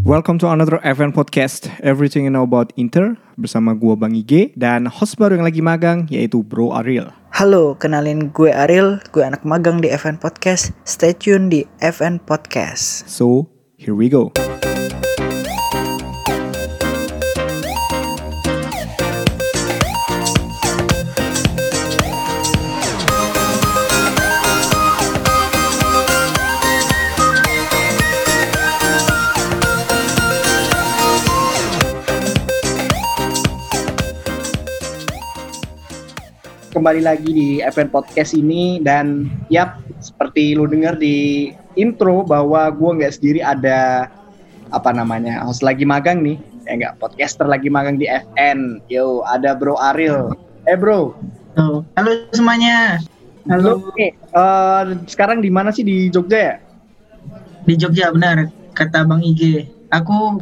Welcome to another event podcast Everything you know about Inter bersama gua Bang Ige dan host baru yang lagi magang yaitu Bro Ariel. Halo, kenalin gue Ariel, gue anak magang di FN Podcast. Stay tune di FN Podcast. So, here we go. Kembali lagi di event podcast ini dan yap seperti lu dengar di intro bahwa gue nggak sendiri ada apa namanya host lagi magang nih. Ya nggak podcaster lagi magang di FN yo ada bro Ariel eh bro. Halo, halo semuanya. halo. Nih eh, sekarang di mana sih? Di Jogja ya? Di Jogja benar, kata Bang IG. Aku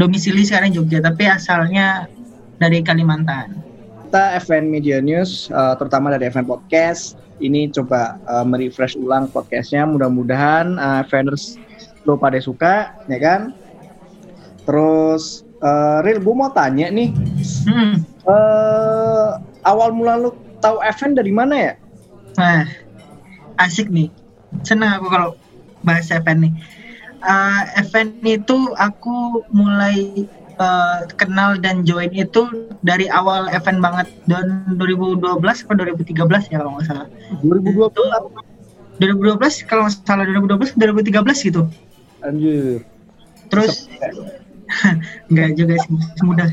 domisili sekarang Jogja, tapi asalnya dari Kalimantan. Kita FN Media News eh, terutama dari FN Podcast ini coba eh, merefresh ulang podcastnya mudah-mudahan uh, fans lo pada suka ya kan terus eh Real gue mau tanya nih Hmm. eh awal mula lu tahu FN dari mana ya Nah, asik nih. Senang aku kalau bahas event nih. Eh, event itu aku mulai eh, kenal dan join itu dari awal event banget dan 2012 atau 2013 ya kalau nggak salah. 2020 2012 kalau nggak salah 2012 2013 gitu. anjir Terus nggak juga sih masih muda.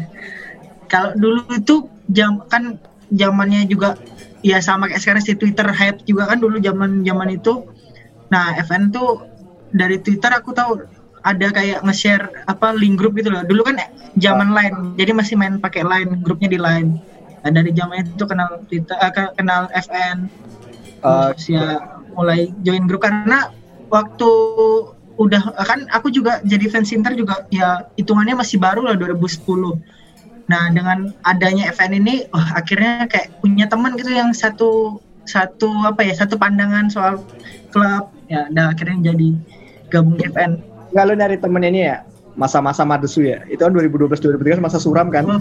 Kalau dulu itu jam kan zamannya juga ya sama kayak sekarang si Twitter hype juga kan dulu zaman zaman itu. Nah event tuh dari Twitter aku tahu ada kayak nge-share apa link grup gitu loh. Dulu kan zaman line, jadi masih main pakai line, grupnya di line. Nah, dari zaman itu kenal Twitter, ke- kenal FN, Eh, terus ya mulai join grup karena waktu udah kan aku juga jadi fans Inter juga ya hitungannya masih baru lah 2010 nah dengan adanya FN ini oh, akhirnya kayak punya teman gitu yang satu satu apa ya satu pandangan soal klub. Ya dan akhirnya jadi gabung FN nggak lu nyari temennya ini ya masa-masa Madesu ya. Itu kan 2012 2013 masa suram kan? Oh,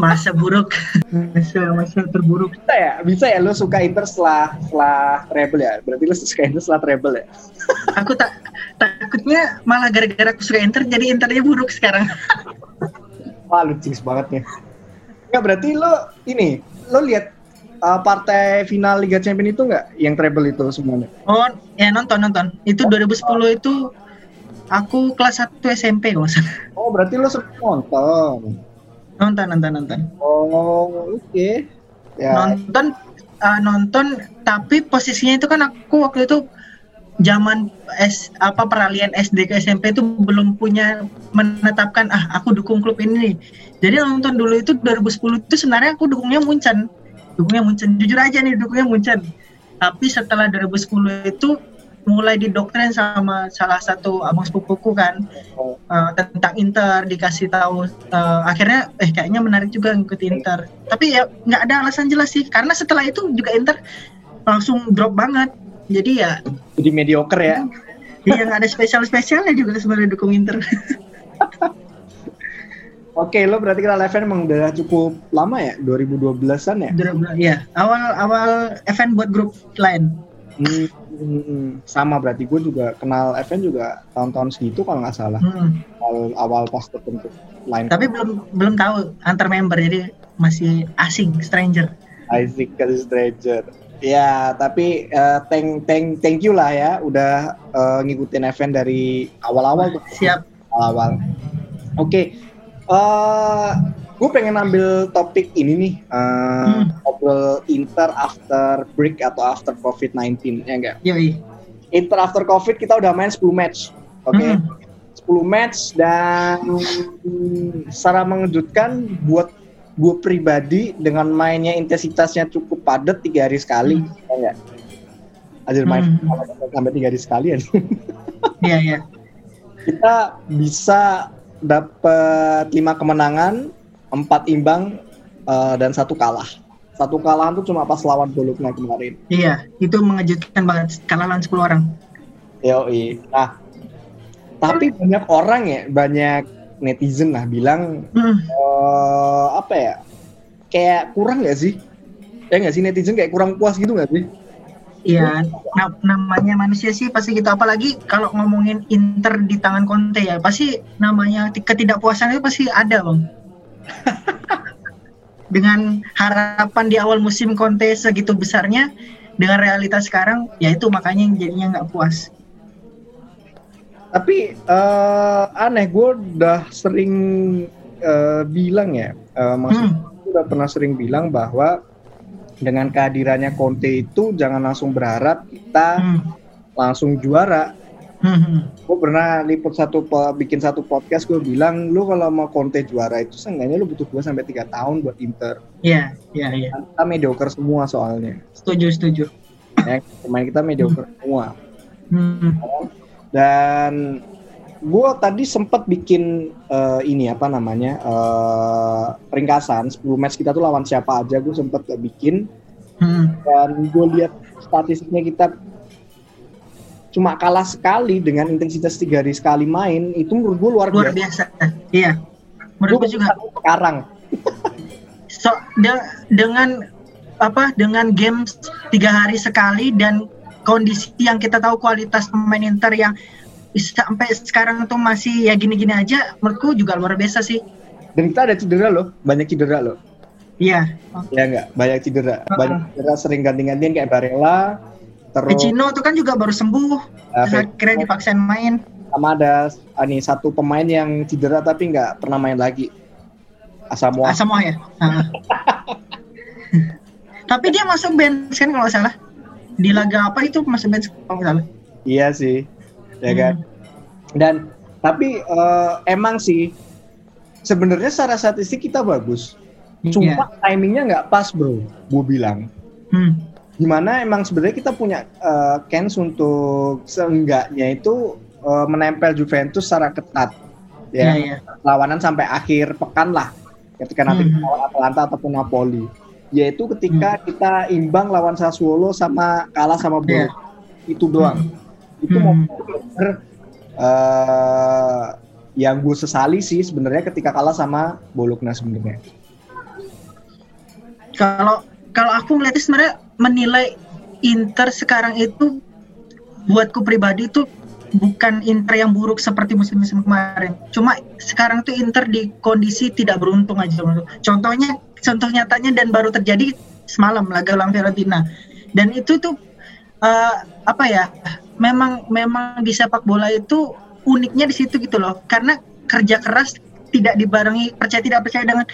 masa buruk. Masa masa terburuk. Bisa ya bisa ya lu suka Inter setelah setelah treble ya? Berarti lu suka Inter setelah treble ya? Aku tak takutnya malah gara-gara aku suka Inter jadi Internya buruk sekarang. Wah lu jinx banget nih. Nggak berarti lu ini lu lihat uh, partai final Liga Champions itu nggak yang treble itu semuanya? Oh, ya nonton nonton. Itu 2010 itu aku kelas 1 SMP kalau salah. oh berarti lu sering nonton Nonton nonton nonton. oh oke ya Nonton uh, nonton tapi posisinya itu kan aku waktu itu zaman S apa peralihan SD ke SMP itu belum punya menetapkan ah aku dukung klub ini nih. Jadi nonton dulu itu 2010 itu sebenarnya aku dukungnya Munchen. Dukungnya Munchen. Jujur aja nih dukungnya Munchen. Tapi setelah 2010 itu mulai didoktrin sama salah satu abang sepupuku kan. Eh, tentang Inter dikasih tahu eh, akhirnya eh kayaknya menarik juga ngikutin Inter. Tapi ya nggak ada alasan jelas sih. Karena setelah itu juga Inter langsung drop banget. Jadi ya jadi mediocre ya. dia nggak ada spesial spesialnya juga sebenarnya dukung Inter. Oke, lo berarti kenal FN emang udah cukup lama ya? 2012-an ya? ya awal awal event buat grup lain. Hmm, hmm, sama berarti gue juga kenal FN juga tahun-tahun segitu kalau nggak salah. Hmm. Awal, awal pas terbentuk line tapi belum belum tahu antar member jadi masih asing stranger Isaac ke Stranger. Ya, tapi eh, thank thank thank you lah ya udah eh, ngikutin FN dari awal-awal tuh. siap Awal-awal. Oke. eh gue pengen ambil topik ini nih, eh, Hmm. Ngobrol Inter after break atau after COVID-19 ya enggak? yoi Inter after COVID kita udah main 10 match. Oke. Hmm. 10 match dan secara mengejutkan buat gue pribadi dengan mainnya intensitasnya cukup padat tiga hari sekali Hmm. ya enggak? Ajar main Hmm. sampai tiga hari sekali ya. iya iya kita bisa dapat lima kemenangan, empat imbang eh, dan satu kalah. Satu kalahan tuh cuma pas lawan Bologna kemarin. iya itu mengejutkan banget kalah lawan 10 orang Yoi. Nah, Tapi banyak orang ya, banyak netizen lah bilang Hmm, eh apa ya? Kayak kurang nggak sih? Ya nggak sih netizen kayak kurang puas gitu nggak sih? Iya, na- namanya manusia sih pasti gitu. Apalagi kalau ngomongin Inter di tangan Conte ya, pasti namanya ti- ketidakpuasan itu pasti ada, bang. Dengan harapan di awal musim Conte segitu besarnya, dengan realitas sekarang, ya itu makanya yang jadinya nggak puas. Tapi eh aneh, gue udah sering eh, bilang ya, eh, maksudnya Hmm, udah pernah sering bilang bahwa dengan kehadirannya Conte itu jangan langsung berharap kita hmm, langsung juara. Hmm, hmm. Gue pernah liput satu bikin satu podcast gue bilang lu kalau mau Conte juara itu seenggaknya lu butuh 2 sampai 3 tahun buat Inter. Iya, iya, iya. Kita mediocre semua soalnya. Setuju, setuju. Ya, pemain kita mediocre semua. Hmm, Dan gue tadi sempat bikin eh, ini apa namanya eh, ringkasan 10 match kita tuh lawan siapa aja gue sempat bikin hmm. dan gue lihat statistiknya kita cuma kalah sekali dengan intensitas tiga hari sekali main itu menurut gue luar, Luar biasa. biasa. Iya. Menurut gue juga. sekarang so de- dengan apa dengan games tiga hari sekali dan kondisi yang kita tahu kualitas pemain Inter yang sampai sekarang tuh masih ya gini-gini aja menurutku juga luar biasa sih dan kita ada cedera loh banyak cedera loh iya ya enggak banyak cedera Uh-uh. banyak cedera sering ganti-gantian kayak Barella terus Vecino tuh kan juga baru sembuh. Uh, terus akhirnya dipaksain main. Sama ada ah, nih satu pemain yang cedera tapi nggak pernah main lagi. Asamoah. Asamoah ya? Ah. tapi dia masuk bench kan kalau salah? Di laga apa itu masuk bench kalau nggak salah? Iya sih ya kan? Hmm. dan tapi eh, emang sih sebenarnya secara statistik kita bagus. Iya. cuma timingnya nggak pas bro. Gue bilang. Hmm. Di mana emang sebenarnya kita punya eh, chance untuk seenggaknya itu eh, menempel Juventus secara ketat ya iya. lawanan sampai akhir pekan lah ketika nanti Hmm. lawan Atalanta ataupun Napoli yaitu ketika Hmm. kita imbang lawan Sassuolo sama kalah sama Iya. Bologna itu doang itu Hmm. mau eh yang gue sesali sih sebenarnya ketika kalah sama Bologna sebenarnya kalau kalau aku melihatnya sebenarnya menilai Inter sekarang itu buatku pribadi itu bukan Inter yang buruk seperti musim-musim kemarin. Cuma sekarang tuh Inter di kondisi tidak beruntung aja. Contohnya contoh nyatanya dan baru terjadi semalam laga lawan Fiorentina. Dan itu tuh eh, apa ya? Memang memang di sepak bola itu uniknya di situ gitu loh. Karena kerja keras tidak dibarengi percaya tidak percaya dengan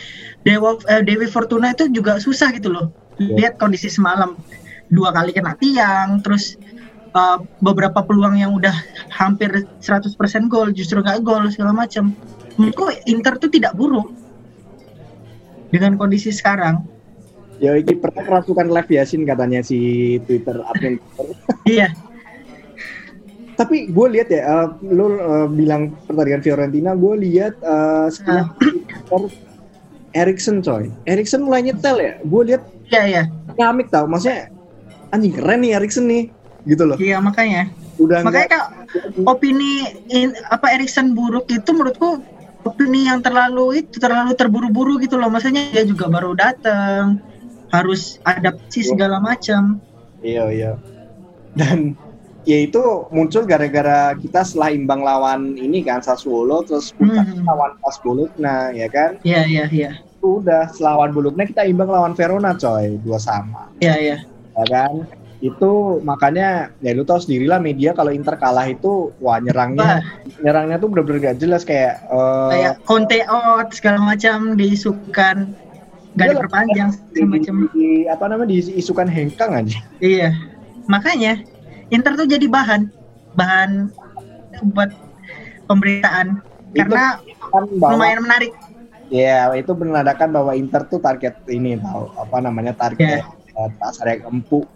Dewa eh, Dewi Fortuna itu juga susah gitu loh. Lihat kondisi semalam dua kali kena tiang, terus uh, beberapa peluang yang udah hampir 100% gol justru nggak gol segala macam. Menurutku Inter tuh tidak buruk dengan kondisi sekarang. ya ini pernah kerasukan live Yasin katanya si Twitter admin. Iya, tapi gue lihat ya eh, lu eh, bilang pertandingan Fiorentina gue lihat uh, setelah Erikson coy. Erikson mulai nyetel ya. Gue lihat iya, iya, ngamik tau. Maksudnya anjing keren nih Erikson nih gitu loh. Iya makanya. udah Makanya enggak kak opini in- apa Erikson buruk itu menurutku opini yang terlalu itu terlalu terburu-buru gitu loh. Maksudnya dia juga baru datang harus adaptasi segala macam. iya iya. Dan ya itu muncul gara-gara kita setelah imbang lawan ini kan Sassuolo terus Hmm. lawan pas Bologna ya kan Iya iya iya. itu udah setelah lawan Bologna kita imbang lawan Verona coy dua sama Iya iya. ya kan itu makanya ya lu tahu sendiri lah media kalau Inter kalah itu wah nyerangnya Wah, nyerangnya tuh bener-bener gak jelas kayak eh, kayak Conte out segala macam diisukan nggak Iya, diperpanjang di, segala macam. di- apa namanya diisukan hengkang aja Iya. Makanya Inter tuh jadi bahan bahan buat pemberitaan karena kan bahwa lumayan menarik. ya itu menandakan bahwa Inter tuh target ini tahu apa namanya target Iya. eh, pasar yang empuk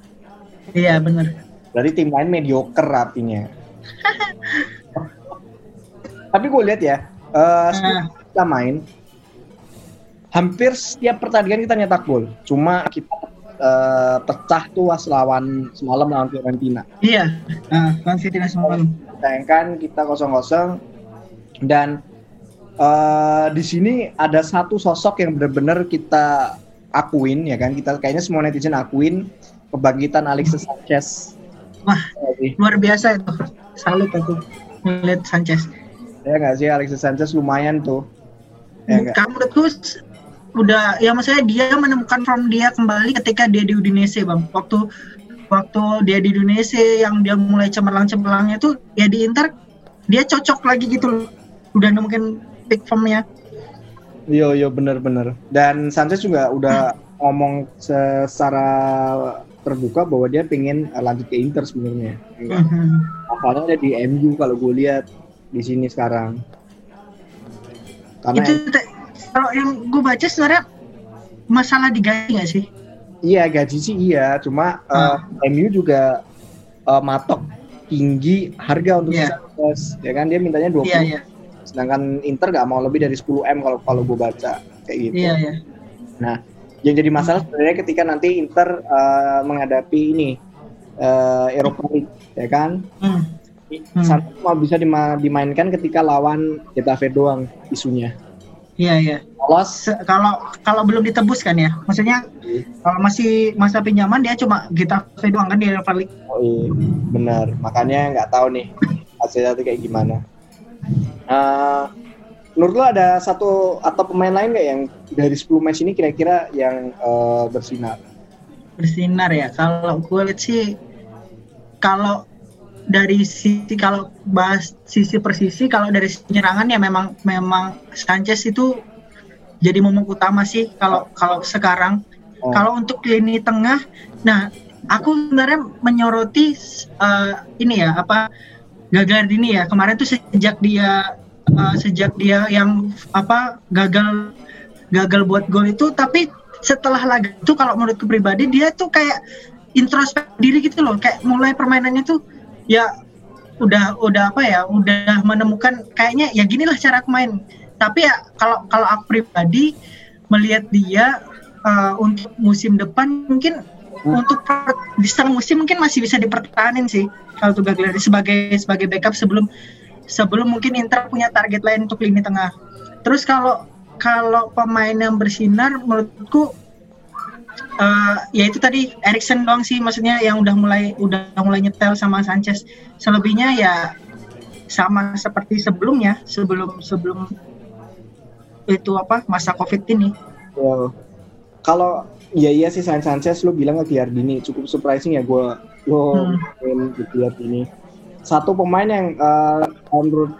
Iya bener. Berarti tim lain mediocre artinya. Tapi gue lihat ya, eh, Nah, kita main hampir setiap pertandingan kita nyetak gol. Cuma kita eh, pecah tuh was lawan semalam lawan Fiorentina. Iya, uh, lawan Fiorentina semalam. Sayangkan kita kosong-kosong dan eh, di sini ada satu sosok yang benar-benar kita akuin ya kan kita kayaknya semua netizen akuin kebangkitan Alexis Sanchez. Wah. Luar biasa itu. Salut aku ngeliat Sanchez. Ya nggak sih Alexis Sanchez lumayan tuh. Ya nggak? Kamu menurutku s- udah ya maksudnya dia menemukan form dia kembali ketika dia di Udinese bang. Waktu waktu dia di Udinese yang dia mulai cemerlang-cemerlangnya tuh ya di Inter dia cocok lagi gitu loh. Udah nemuin peak formnya. Yo yo bener-bener. Dan Sanchez juga udah ngomong secara terbuka bahwa dia pengen uh, lanjut ke Inter sebenarnya. Mhm. Asalnya ada di MU kalau gue lihat di sini sekarang. Karena Itu kalau yang gue baca sebenarnya masalah digaji nggak sih? iya gaji sih iya, cuma uh, MU juga uh, matok tinggi harga untuk Iya. Sanchez. Ya kan dia mintanya 20. Iya iya Sedangkan Inter nggak mau lebih dari 10 M kalau kalau gue baca kayak gitu. iya iya. Nah, yang jadi masalah sebenarnya ketika nanti Inter uh, menghadapi ini uh, Eropa League, ya kan? Hmm. Hmm. Cuma bisa dima- dimainkan ketika lawan Getafe doang isunya. Iya iya. Lolos, kalau kalau belum ditebus kan ya maksudnya kalau masih masa pinjaman dia cuma Getafe doang kan di Europa League oh iya, benar. Makanya nggak tahu nih hasilnya tuh kayak gimana. Uh, menurut lo ada satu atau pemain lain nggak yang dari 10 match ini kira-kira yang uh, bersinar? bersinar ya kalau gue lihat sih kalau dari sisi kalau bahas sisi per sisi kalau dari penyerangan ya memang memang Sanchez itu jadi momok utama sih kalau kalau sekarang. Oh. kalau untuk lini tengah nah aku sebenarnya menyoroti eh, ini ya apa Gagardini ya. Kemarin tuh sejak dia eh, sejak dia yang apa gagal gagal buat gol itu tapi setelah laga itu kalau menurutku pribadi dia tuh kayak introspek diri gitu loh. Kayak mulai permainannya tuh ya udah udah apa ya udah menemukan kayaknya ya ginilah cara aku main tapi ya kalau kalau aku pribadi melihat dia eh, untuk musim depan mungkin untuk per, di setengah musim mungkin masih bisa dipertahanin sih kalau tuh sebagai sebagai backup sebelum sebelum mungkin Inter punya target lain untuk lini tengah. Terus kalau kalau pemain yang bersinar menurutku eh ya itu tadi Erikson doang sih maksudnya yang udah mulai udah mulai nyetel sama Sanchez. Selebihnya ya sama seperti sebelumnya sebelum sebelum itu apa masa Covid ini. Ya, kalau ya iya sih San Sanchez lo bilang ke Giardini cukup surprising ya gue lo Hmm. main di Giardini satu pemain yang eh, menurut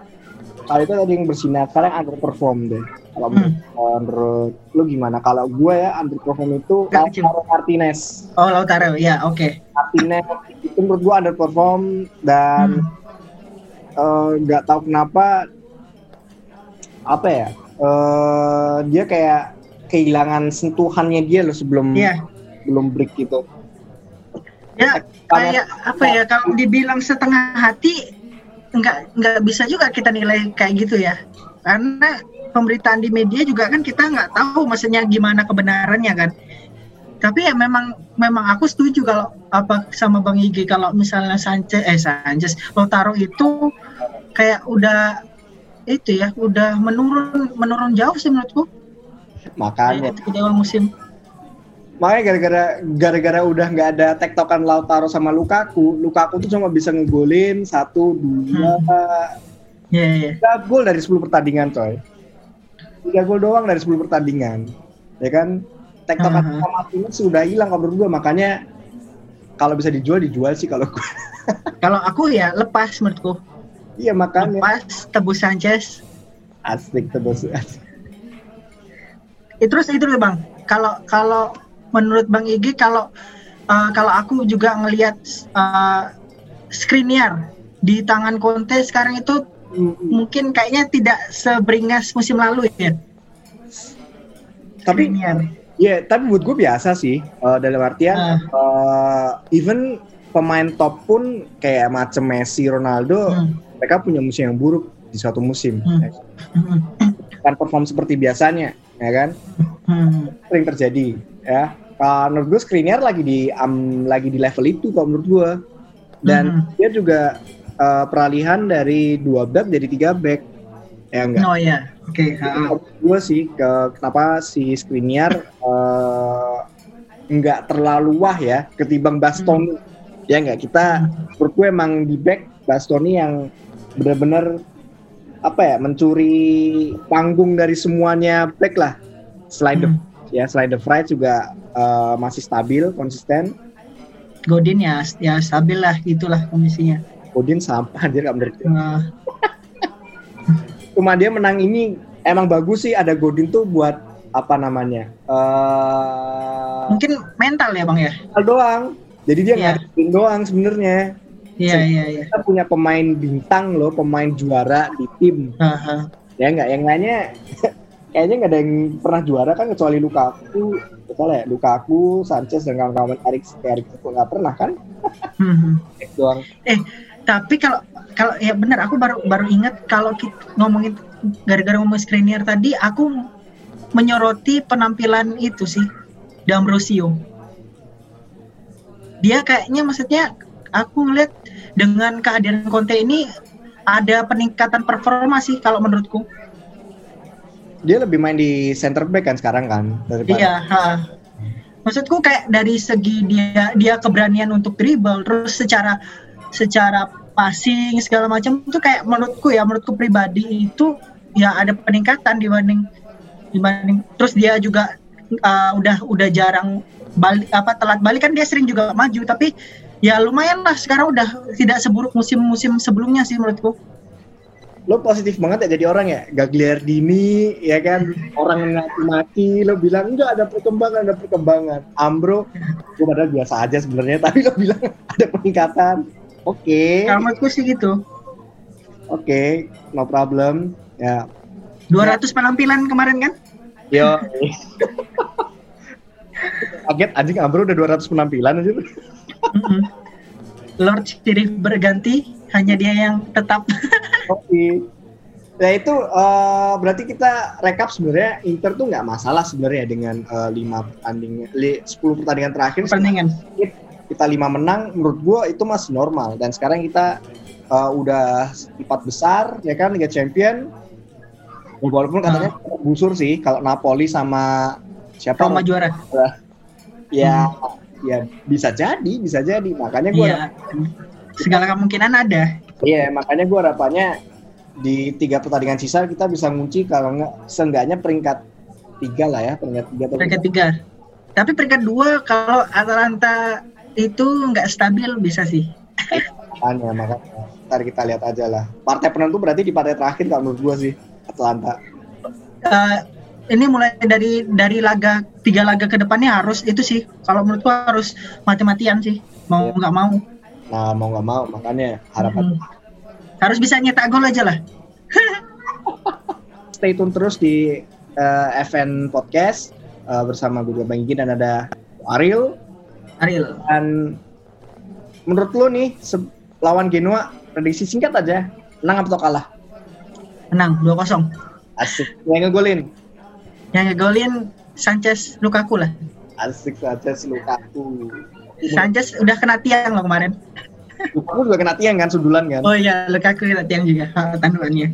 kali itu tadi yang bersinar sekarang underperform deh kalau Hmm. menurut- eh, lo gimana kalau gue ya underperform itu. Lautaro Martinez Oh Lautaro ya oke. Martinez itu menurut gue underperform dan Hmm. eh, nggak tahu kenapa apa ya eh dia kayak kehilangan sentuhannya dia loh sebelum Iya. belum break gitu Ya kayak apa ya kalau dibilang setengah hati nggak nggak bisa juga kita nilai kayak gitu ya karena pemberitaan di media juga kan kita nggak tahu maksudnya gimana kebenarannya kan. Tapi ya memang memang aku setuju kalau apa sama bang Igi kalau misalnya Sanchez eh Sanchez Lautaro itu kayak udah itu ya udah menurun menurun jauh sih menurutku. Makanya. Di awal musim. Makanya gara-gara gara-gara udah nggak ada tektokan Lautaro sama Lukaku Lukaku tuh cuma bisa ngegolin satu dua ya ya tiga gol dari 10 pertandingan coy tiga gol doang dari 10 pertandingan ya kan? Tektokan Aha. sama Martinez sudah hilang kalau gue makanya kalau bisa dijual dijual sih kalau gue kalau aku ya lepas menurutku. Iya makanya. Lepas tebus Sanchez. Asik terus Eh, terus itu loh bang. Kalau kalau menurut bang Igi kalau eh, kalau aku juga ngelihat uh, Skriniar di tangan Conte sekarang itu mungkin kayaknya tidak seberingas musim lalu ya tapi Skriniar ya tapi buat gue biasa sih eh, dalam artian Ah. eh, even pemain top pun kayak macam Messi Ronaldo Hmm. mereka punya musim yang buruk di suatu musim Hmm. ya. kan perform seperti biasanya ya kan Hmm. sering terjadi ya Kalau menurut gue Skriniar lagi di um, lagi di level itu kalau menurut gue. Dan Mhm. dia juga uh, peralihan dari dua back jadi tiga back. Ya enggak. Oh ya, oke. ha. gue sih ke kenapa si Skriniar eh, nggak terlalu wah ya ketimbang Bastoni ya nggak kita menurut gue emang di back Bastoni yang benar-benar apa ya mencuri panggung dari semuanya back lah selain the Hmm. ya selain the Fried juga eh, masih stabil konsisten Godin ya, ya stabil lah, itulah kondisinya. Odin sampah anjir nggak menurut. Eh, cuma dia menang ini emang bagus sih ada Godin tuh buat apa namanya eh mungkin mental ya bang ya. mental doang. Jadi dia Iya. ngadepin doang sebenarnya. Iya iya iya. Kita punya pemain bintang loh, pemain juara di tim. Aha. Ya enggak, yang lainnya kayaknya nggak ada yang pernah juara kan kecuali Lukaku, betul ya? Lukaku, Sanchez dan kawan-kawan Erik Erik itu nggak pernah kan? Hmm. Erik doang. Tapi kalau kalau ya benar aku baru baru ingat kalau kita ngomongin gara-gara ngomong Skriniar tadi aku menyoroti penampilan itu sih D'Ambrosio. Dia kayaknya maksudnya aku ngeliat dengan kehadiran Conte ini ada peningkatan performa sih kalau menurutku. Dia lebih main di center back kan sekarang kan daripada Iya, ha. Maksudku kayak dari segi dia dia keberanian untuk dribble terus secara secara passing segala macam itu kayak menurutku ya menurutku pribadi itu ya ada peningkatan dibanding dibanding terus dia juga uh, udah udah jarang balik apa telat balik. Kan dia sering juga maju tapi ya lumayan lah sekarang udah tidak seburuk musim-musim sebelumnya sih menurutku. lo positif banget ya jadi orang ya? Gagliardini ya kan? Orang mati-mati lo bilang enggak ada perkembangan ada perkembangan. Ambro gue padahal biasa aja sebenarnya tapi lo bilang ada peningkatan oke Kalau menurutku sih gitu. oke no problem ya 200 penampilan kemarin kan? yo kaget anjing Ambro udah 200 penampilan aja Mm-mm. Lord Sirif berganti, hanya dia yang tetap. Oke. Nah itu eh, berarti kita rekap sebenarnya Inter tuh nggak masalah sebenarnya dengan eh, lima pertandingan, li, 10 pertandingan terakhir Pertandingan. Kita lima menang, menurut gua itu masih normal. Dan sekarang kita eh, udah empat besar, ya kan Liga Champion. Ya, Walaupun katanya busur sih, kalau Napoli sama siapa? Roma juara. Ya, ya bisa jadi, bisa jadi. Makanya gua Iya. Segala kemungkinan ada. Iya, makanya gue harapannya di tiga pertandingan sisa kita bisa ngunci kalau nggak seenggaknya peringkat tiga lah ya, peringkat tiga Peringkat tiga. Tapi peringkat dua kalau Atalanta itu nggak stabil bisa sih. makanya, makanya ntar kita lihat aja lah. Partai penentu berarti di partai terakhir kalau menurut gue sih Atlanta. Eh, ini mulai dari dari laga tiga laga ke depannya harus itu sih. Kalau menurutku harus mati-matian sih. Mau Iya. nggak mau. Nah mau nggak mau makanya harapan Hmm. Harus bisa nyetak gol aja lah. stay tune terus di eh, FN Podcast eh, bersama gue Bang dan ada Ariel Ariel. dan menurut lo nih lawan Genoa prediksi singkat aja menang atau kalah Menang 2-0. asik yang ngegolin Yang ngegolin Sanchez Lukaku lah. asik saja Lukaku Sanchez udah kena tiang loh kemarin. Lukaku juga kena tiang kan sundulan kan Oh iya, Lukaku kena tiang juga tanduannya.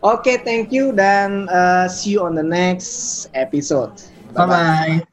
Oke, thank you dan uh, see you on the next episode. Bye bye.